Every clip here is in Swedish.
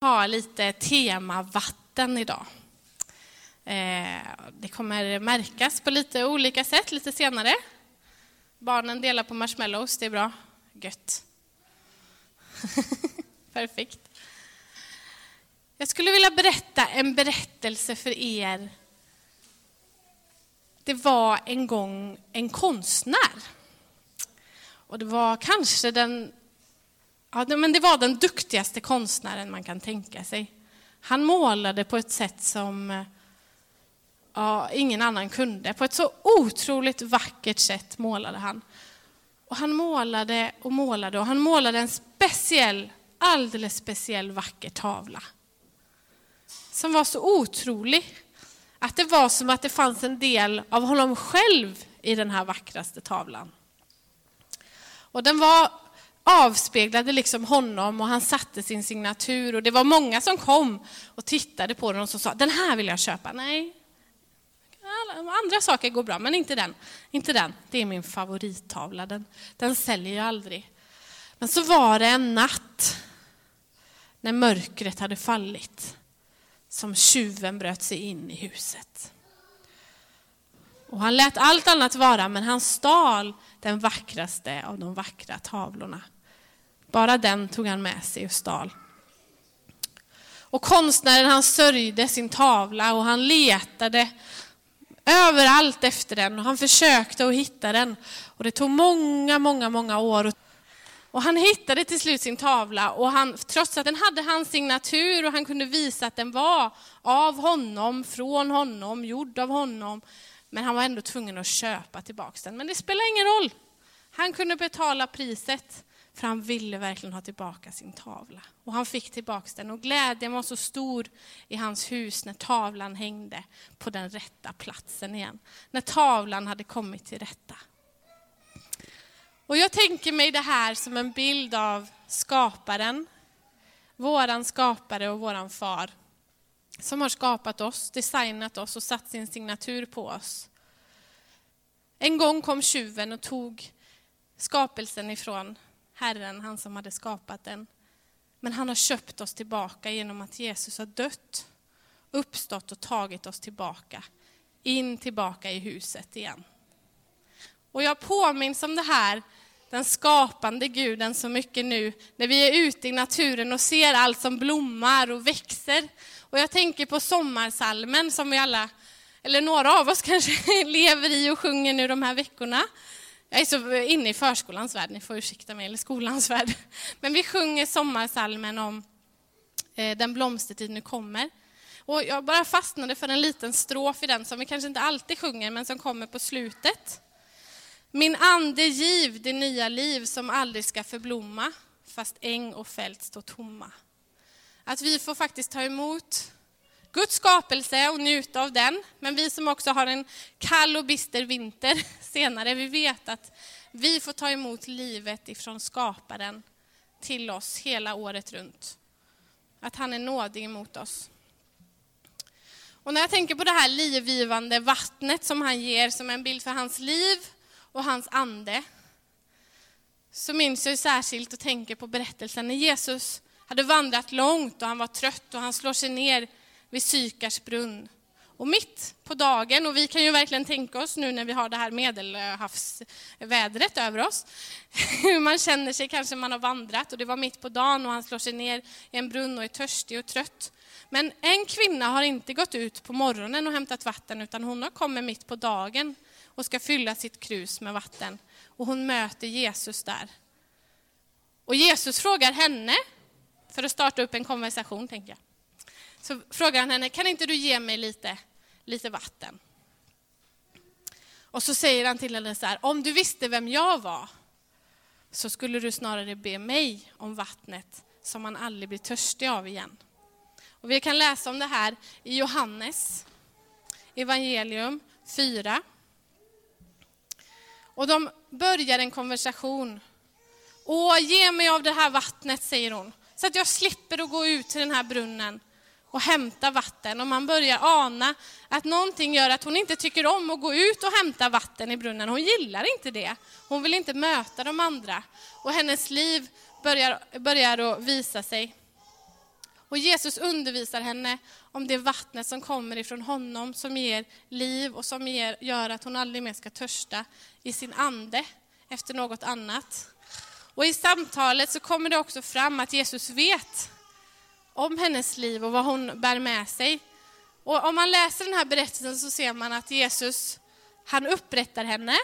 ha lite tema vatten idag. Eh, det kommer märkas på lite olika sätt lite senare. Barnen delar på marshmallows, det är bra. Gött. Perfekt. Jag skulle vilja berätta en berättelse för er. Det var en gång en konstnär. Och det var kanske den Ja, men det var den duktigaste konstnären man kan tänka sig. Han målade på ett sätt som eh, ja, ingen annan kunde. På ett så otroligt vackert sätt målade han. Och han målade och målade och han målade en speciell, alldeles speciell vacker tavla. Som var så otrolig att det var som att det fanns en del av honom själv i den här vackraste tavlan. Och den var avspeglade liksom honom och han satte sin signatur. Och det var många som kom och tittade på den och som sa, den här vill jag köpa. Nej, andra saker går bra, men inte den. Inte den. Det är min favorittavla, den, den säljer jag aldrig. Men så var det en natt när mörkret hade fallit som tjuven bröt sig in i huset. Och han lät allt annat vara, men han stal den vackraste av de vackra tavlorna. Bara den tog han med sig och stal. Och konstnären han sörjde sin tavla och han letade överallt efter den och han försökte att hitta den. Och det tog många, många, många år. Och han hittade till slut sin tavla och han, trots att den hade hans signatur och han kunde visa att den var av honom, från honom, gjord av honom. Men han var ändå tvungen att köpa tillbaka den. Men det spelar ingen roll. Han kunde betala priset. För han ville verkligen ha tillbaka sin tavla. Och han fick tillbaka den. Och glädjen var så stor i hans hus när tavlan hängde på den rätta platsen igen. När tavlan hade kommit till rätta. Och jag tänker mig det här som en bild av skaparen. Våran skapare och våran far. Som har skapat oss, designat oss och satt sin signatur på oss. En gång kom tjuven och tog skapelsen ifrån Herren, han som hade skapat den. Men han har köpt oss tillbaka genom att Jesus har dött, uppstått och tagit oss tillbaka, in tillbaka i huset igen. Och jag påminns om det här, den skapande guden så mycket nu, när vi är ute i naturen och ser allt som blommar och växer. Och jag tänker på sommarsalmen som vi alla, eller några av oss kanske lever i och sjunger nu de här veckorna. Jag är så inne i förskolans värld, ni får ursäkta mig, eller skolans värld. Men vi sjunger sommarsalmen om eh, Den blomstertid nu kommer. Och jag bara fastnade för en liten strof i den som vi kanske inte alltid sjunger, men som kommer på slutet. Min ande giv det nya liv som aldrig ska förblomma, fast äng och fält står tomma. Att vi får faktiskt ta emot Guds skapelse och njuta av den. Men vi som också har en kall och bister vinter senare, vi vet att vi får ta emot livet ifrån skaparen till oss hela året runt. Att han är nådig mot oss. Och när jag tänker på det här livgivande vattnet som han ger som en bild för hans liv och hans ande, så minns jag särskilt och tänker på berättelsen när Jesus hade vandrat långt och han var trött och han slår sig ner vid Sykars brunn. Och mitt på dagen, och vi kan ju verkligen tänka oss nu när vi har det här medelhavsvädret över oss, hur man känner sig, kanske man har vandrat och det var mitt på dagen och han slår sig ner i en brunn och är törstig och trött. Men en kvinna har inte gått ut på morgonen och hämtat vatten utan hon har kommit mitt på dagen och ska fylla sitt krus med vatten. Och hon möter Jesus där. Och Jesus frågar henne, för att starta upp en konversation tänker jag. Så frågar han henne, kan inte du ge mig lite, lite vatten? Och så säger han till henne så här, om du visste vem jag var så skulle du snarare be mig om vattnet som man aldrig blir törstig av igen. Och vi kan läsa om det här i Johannes evangelium 4. Och de börjar en konversation. Åh, ge mig av det här vattnet, säger hon, så att jag slipper att gå ut till den här brunnen och hämta vatten och man börjar ana att någonting gör att hon inte tycker om att gå ut och hämta vatten i brunnen. Hon gillar inte det. Hon vill inte möta de andra och hennes liv börjar, börjar att visa sig. Och Jesus undervisar henne om det vattnet som kommer ifrån honom, som ger liv och som ger, gör att hon aldrig mer ska törsta i sin ande efter något annat. Och i samtalet så kommer det också fram att Jesus vet om hennes liv och vad hon bär med sig. Och om man läser den här berättelsen så ser man att Jesus, han upprättar henne,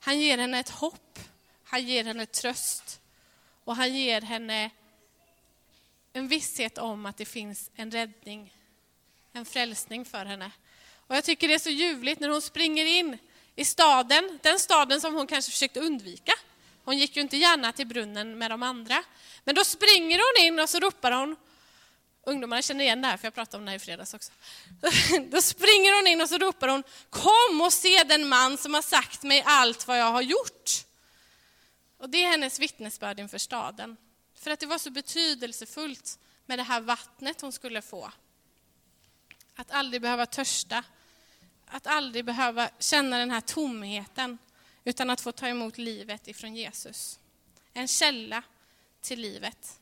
han ger henne ett hopp, han ger henne tröst och han ger henne en visshet om att det finns en räddning, en frälsning för henne. Och jag tycker det är så ljuvligt när hon springer in i staden, den staden som hon kanske försökte undvika. Hon gick ju inte gärna till brunnen med de andra. Men då springer hon in och så ropar hon, ungdomarna känner igen det här för jag pratade om det här i fredags också. Då springer hon in och så ropar hon, kom och se den man som har sagt mig allt vad jag har gjort. Och det är hennes vittnesbörd inför staden. För att det var så betydelsefullt med det här vattnet hon skulle få. Att aldrig behöva törsta, att aldrig behöva känna den här tomheten, utan att få ta emot livet ifrån Jesus. En källa till livet.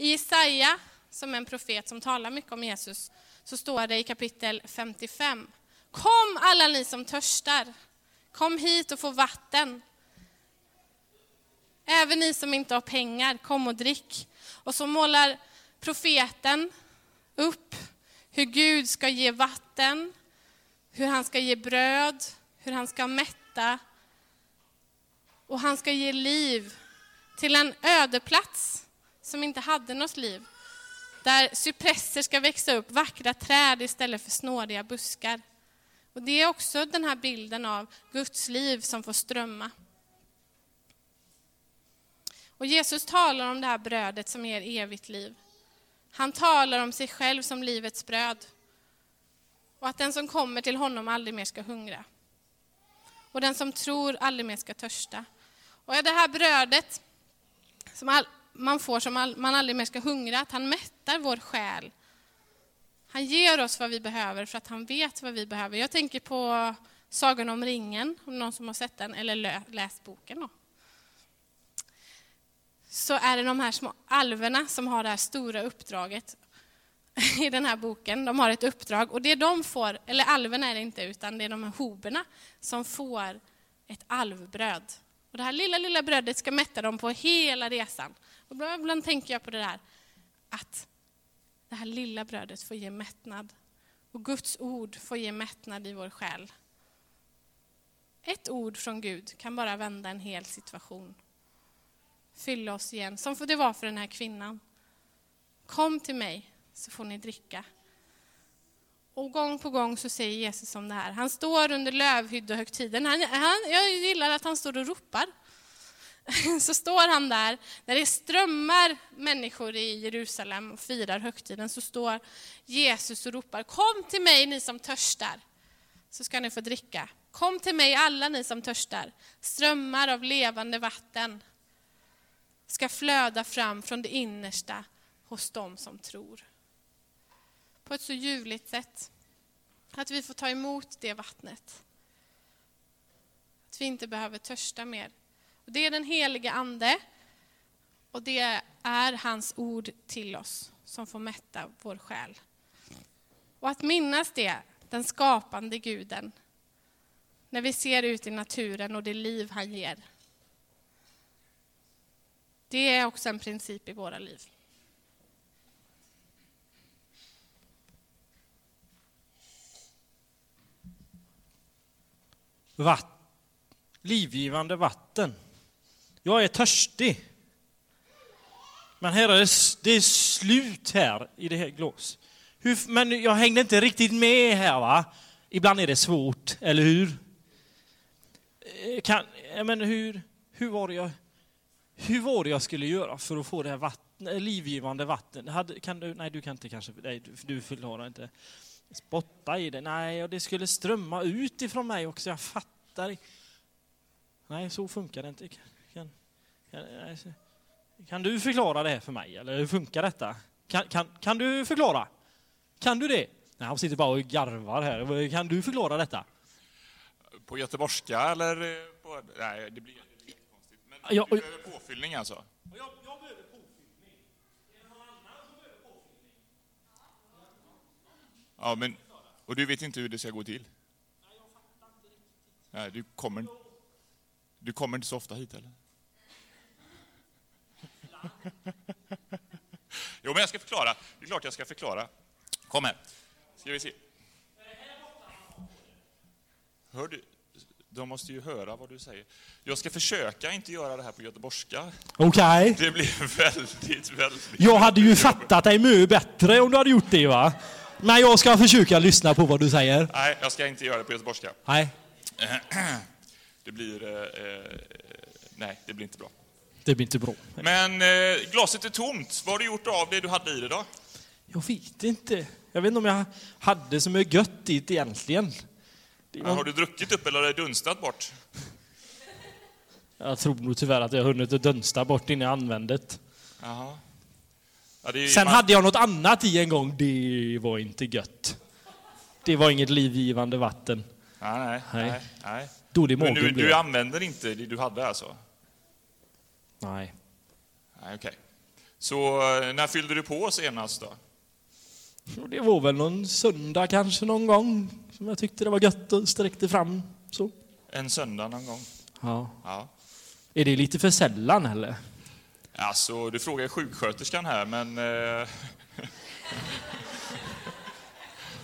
I Jesaja, som är en profet som talar mycket om Jesus, så står det i kapitel 55. Kom alla ni som törstar, kom hit och få vatten. Även ni som inte har pengar, kom och drick. Och så målar profeten upp hur Gud ska ge vatten, hur han ska ge bröd, hur han ska mätta och han ska ge liv till en ödeplats som inte hade något liv. Där cypresser ska växa upp, vackra träd istället för snåriga buskar. Och Det är också den här bilden av Guds liv som får strömma. Och Jesus talar om det här brödet som ger evigt liv. Han talar om sig själv som livets bröd. Och att den som kommer till honom aldrig mer ska hungra. Och den som tror aldrig mer ska törsta. Och det här brödet som man får som man aldrig mer ska hungra, att han mättar vår själ. Han ger oss vad vi behöver för att han vet vad vi behöver. Jag tänker på Sagan om ringen, om någon som har sett den, eller läst boken. Då så är det de här små alverna som har det här stora uppdraget i den här boken. De har ett uppdrag och det de får, eller alverna är det inte, utan det är de här hoberna som får ett alvbröd. Och det här lilla, lilla brödet ska mätta dem på hela resan. Och ibland tänker jag på det där att det här lilla brödet får ge mättnad. Och Guds ord får ge mättnad i vår själ. Ett ord från Gud kan bara vända en hel situation fylla oss igen, som det var för den här kvinnan. Kom till mig så får ni dricka. Och gång på gång så säger Jesus om det här. Han står under lövhyddohögtiden, Han, han, jag gillar att han står och ropar. Så står han där, när det strömmar människor i Jerusalem och firar högtiden, så står Jesus och ropar, kom till mig ni som törstar, så ska ni få dricka. Kom till mig alla ni som törstar, strömmar av levande vatten ska flöda fram från det innersta hos dem som tror. På ett så ljuvligt sätt. Att vi får ta emot det vattnet. Att vi inte behöver törsta mer. Det är den helige Ande och det är hans ord till oss som får mätta vår själ. Och att minnas det, den skapande guden, när vi ser ut i naturen och det liv han ger. Det är också en princip i våra liv. Vatt, livgivande vatten. Jag är törstig. Men herre, det, är slut här i det här glas. Men jag hängde inte riktigt med här va? Ibland är det svårt, eller hur? Eh, kan, men hur, hur var det jag hur var det jag skulle göra för att få det här vatten, eh, livgivande vatten? Hade, kan du, nej, du kan inte kanske, nej, du, du förklarar inte. Spotta i det, nej, och det skulle strömma ut ifrån mig också, jag fattar. Nej, så funkar det inte. Alltså, kan du förklara det här för mig? Eller hur funkar detta? Kan, kan, kan du förklara? Kan du det? Nej, han sitter bara och garvar här. Kan du förklara detta? På göteborgska eller? Eh, på, nej, det blir jättekonstigt. Men ja, du behöver påfyllning alltså? Jag, behöver påfyllning. Är det någon annan som behöver påfyllning? Ja, men... Och du vet inte hur det ska gå till? Nej, jag fattar inte riktigt. Nej, du kommer, du kommer inte så ofta hit eller? Jo, men jag ska förklara. Det är klart jag ska förklara. Kom här. Ska vi se. Hör du? De måste ju höra vad du säger. Jag ska försöka inte göra det här på göteborgska. Okej. Det blir väldigt, väldigt... Jag hade ju fattat dig mycket bättre om du hade gjort det va? Men jag ska försöka lyssna på vad du säger. Nej, jag ska inte göra det på göteborgska. Nej, Det blir... Eh, eh, nej, det blir inte bra. Det blir inte bra. Men eh, glaset är tomt. Vad har du gjort av det du hade i det då? Jag vet inte. Jag vet inte om jag hade så mycket gött i det egentligen. Det var- Har du druckit upp eller har det dunstat bort? Jag tror nog tyvärr att jag hunnit dunsta bort innan jag använde. Ja, det Sen man- hade jag något annat i en gång. Det var inte gött. Det var inget livgivande vatten. Nej, nej, Nej. nej. Dålig Men mage du, du använder inte det du hade alltså? Nej. Nej, okej. Så eh, när fyllde du på senast då? Det var väl någon söndag kanske någon gång som jag tyckte det var gött och sträckte fram så. En söndag någon gång? Ja. Ja. Är det lite för sällan eller? Alltså, du frågar sjuksköterskan här, men... Eh...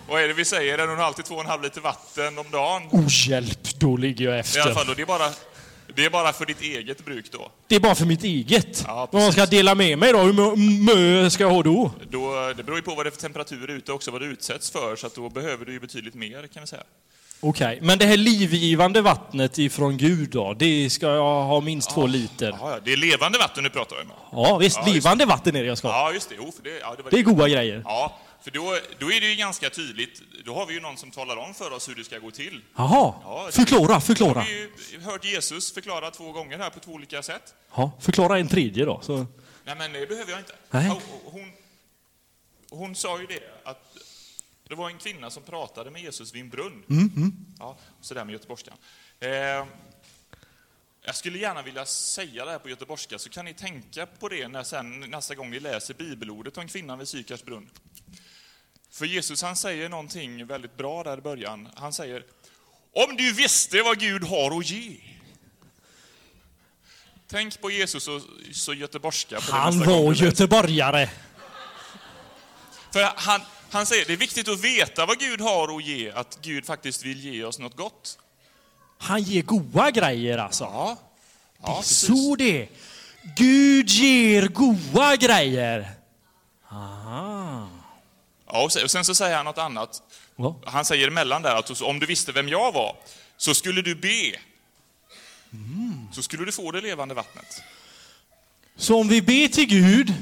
Vad är det vi säger? En halv till två och en halv liter vatten om dagen? Oh hjälp, då ligger jag I alla efter. fall, och det är bara, det är bara för ditt eget bruk då. Det är bara för mitt eget. Ja, Vad man ska precis. dela med mig då? Hur mö- mö ska jag ha då? då. Det beror ju på vad det är för temperatur ute också, vad du utsätts för, så att då behöver du ju betydligt mer kan vi säga. Okej, men det här livgivande vattnet ifrån Gud då, det ska jag ha minst två liter? Ja, det är levande vatten du pratar om. Ja visst, Ja, livande vatten är det jag ska ha. Ja, just det. Jo, det, ja, det, Det är goda grejer. Ja, för då, då är det ju ganska tydligt. Då har vi ju någon som talar om för oss hur det ska gå till. Jaha, Ja, det- förklara, Då har förklara. vi ju hört Jesus förklara två gånger här på två olika sätt. Ja, förklara en tredje då. Så. Nej, men det behöver jag inte. Nej. Ja, Hon, hon sa ju det, att det var en kvinna som pratade med Jesus vid en brunn. Mm, Ja, så där med göteborgskan. Eh, jag skulle gärna vilja säga det här på göteborgska, så kan ni tänka på det när sen, nästa gång ni läser bibelordet om kvinnan vid Sykars brunn. För Jesus han säger någonting väldigt bra där i början. Han säger, om du visste vad Gud har att ge. Tänk på Jesus och så göteborgska på det Han var göteborgare. För han, han säger, det är viktigt att veta vad Gud har att ge, att Gud faktiskt vill ge oss något gott. Han ger goda grejer alltså. Ja, ja precis. Så det. Gud ger goda grejer. Aha. Ja, och sen, så säger han något annat. Ja. Han säger emellan där att om du visste vem jag var, så skulle du be. Så skulle du få det levande vattnet. Så om vi ber till Gud,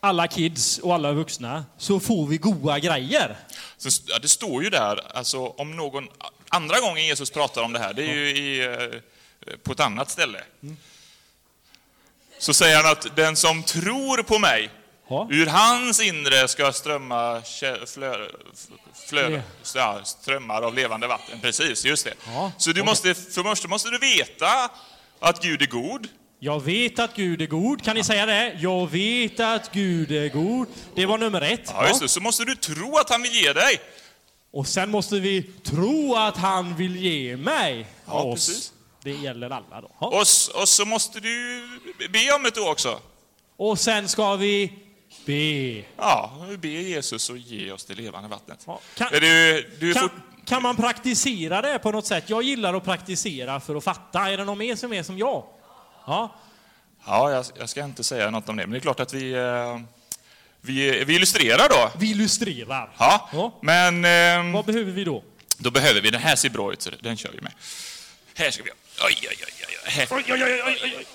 alla kids och alla vuxna, så får vi goda grejer. Så, ja, det står ju där, alltså om någon... Andra gången Jesus pratar om det här, det är ju i, eh, på ett annat ställe. Så säger han att den som tror på mig, Ja. ur hans inre ska strömma flö, flö, ja, strömmar av levande vatten. Precis, just det. Ja, Så du okej. måste, för det första måste du veta att Gud är god. Jag vet att Gud är god. Kan ni säga det? Jag vet att Gud är god. Det var nummer ett. Ja, just det. Så måste du tro att han vill ge dig. Och sen måste vi tro att han vill ge mig. Ja, oss. precis. Det gäller alla då. Och, och så måste du be om det då också. Och sen ska vi be. Ja, vi ber Jesus att ge oss det levande vattnet. Ja, kan- du, du Kan, fort, kan man praktisera det på något sätt? Jag gillar att praktisera för att fatta. Är det någon mer som är som jag? Ja. ja, jag, jag ska inte säga något om det, men det är klart att vi, eh, vi, vi illustrerar då. Vi illustrerar. Ja, Ja. men ehm, Vad behöver vi då? då behöver vi, den här ser bra ut, så den kör vi med. Här ska vi ha. Oj, oj, oj, oj, oj. Här. Oj, oj, oj, oj, oj.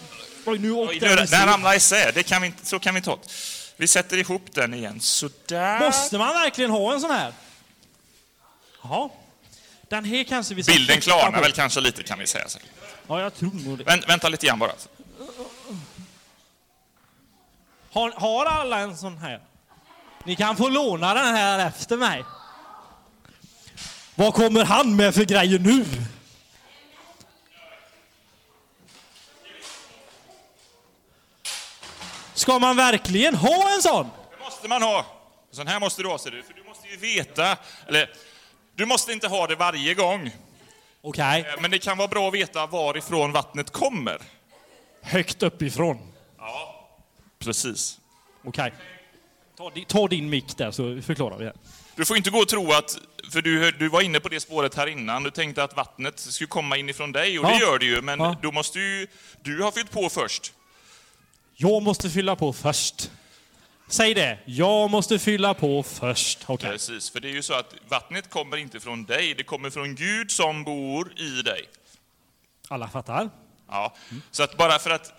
Oj, nu Oj, åkte nu, den. den ramlar isär, det kan vi inte, så kan vi inte ha det. Vi sätter ihop den igen, sådär. Måste man verkligen ha en sån här? Jaha. Den här kanske vi Bilden klarnar väl kanske lite kan vi säga. Så. Ja, jag tror nog det. Vänt, vänta lite grann bara. Har, har alla en sån här? Ni kan få låna den här efter mig. Vad kommer han med för grejer nu? Ska man verkligen ha en sån? Det måste man ha. Sån här måste du ha, ser du. För du måste ju veta, eller du måste inte ha det varje gång. Okej. Eh, Men det kan vara bra att veta varifrån vattnet kommer. Högt uppifrån. Precis. Okej. Ta, di- ta din mick där så förklarar vi här. Du får inte gå och tro att, för du, du var inne på det spåret här innan, du tänkte att vattnet skulle komma inifrån dig, och det Ja. gör det ju, men Ja. då måste ju du ha fyllt på först. Jag måste fylla på först. Säg det. Jag måste fylla på först. Okej. Precis, för det är ju så att vattnet kommer inte från dig, det kommer från Gud som bor i dig. Alla fattar? Ja. Så att bara för att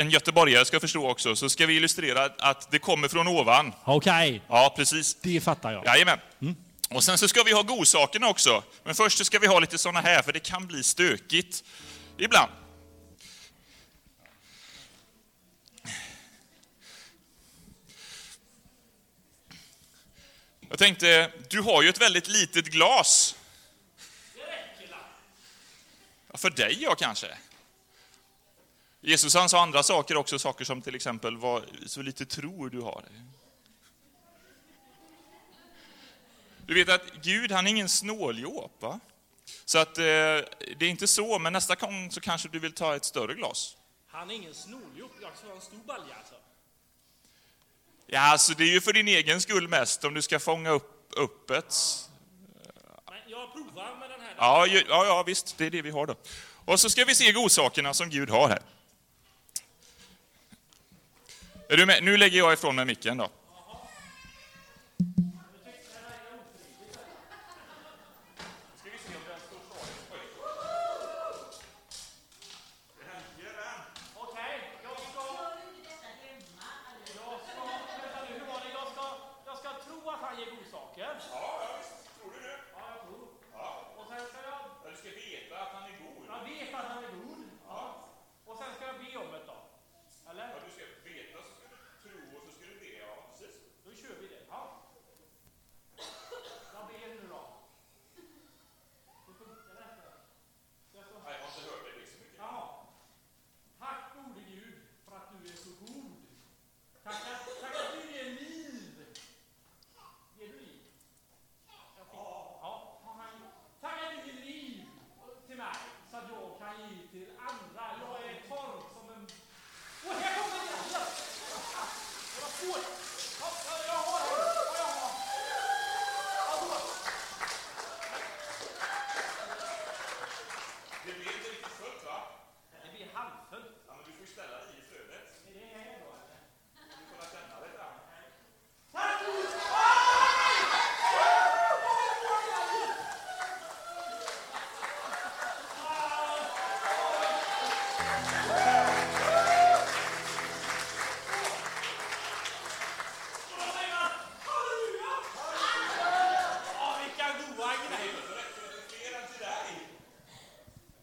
en göteborgare ska förstå också, så ska vi illustrera att det kommer från ovan. Okej. Ja, precis. Det fattar jag. Jajamän. Och sen så ska vi ha godsakerna också. Men först så ska vi ha lite såna här, för det kan bli stökigt ibland. Jag tänkte, du har ju ett väldigt litet glas. Ja, för dig ja, kanske. Jesus han sa andra saker också, saker som till exempel vad så lite tror du har. Du vet att Gud, han är ingen snåljåp, va? Så att eh, det är inte så, men nästa gång så kanske du vill ta ett större glas. Han är ingen snåljåp, Jag ska ha en stor balja alltså. Ja, alltså det är ju för din egen skull mest, om du ska fånga upp öppet. Men jag provar med den här. Ja, ja, ja, visst, det är det vi har då. Och så ska vi se godsakerna som Gud har här. Är du med? Nu lägger jag ifrån mig micken då.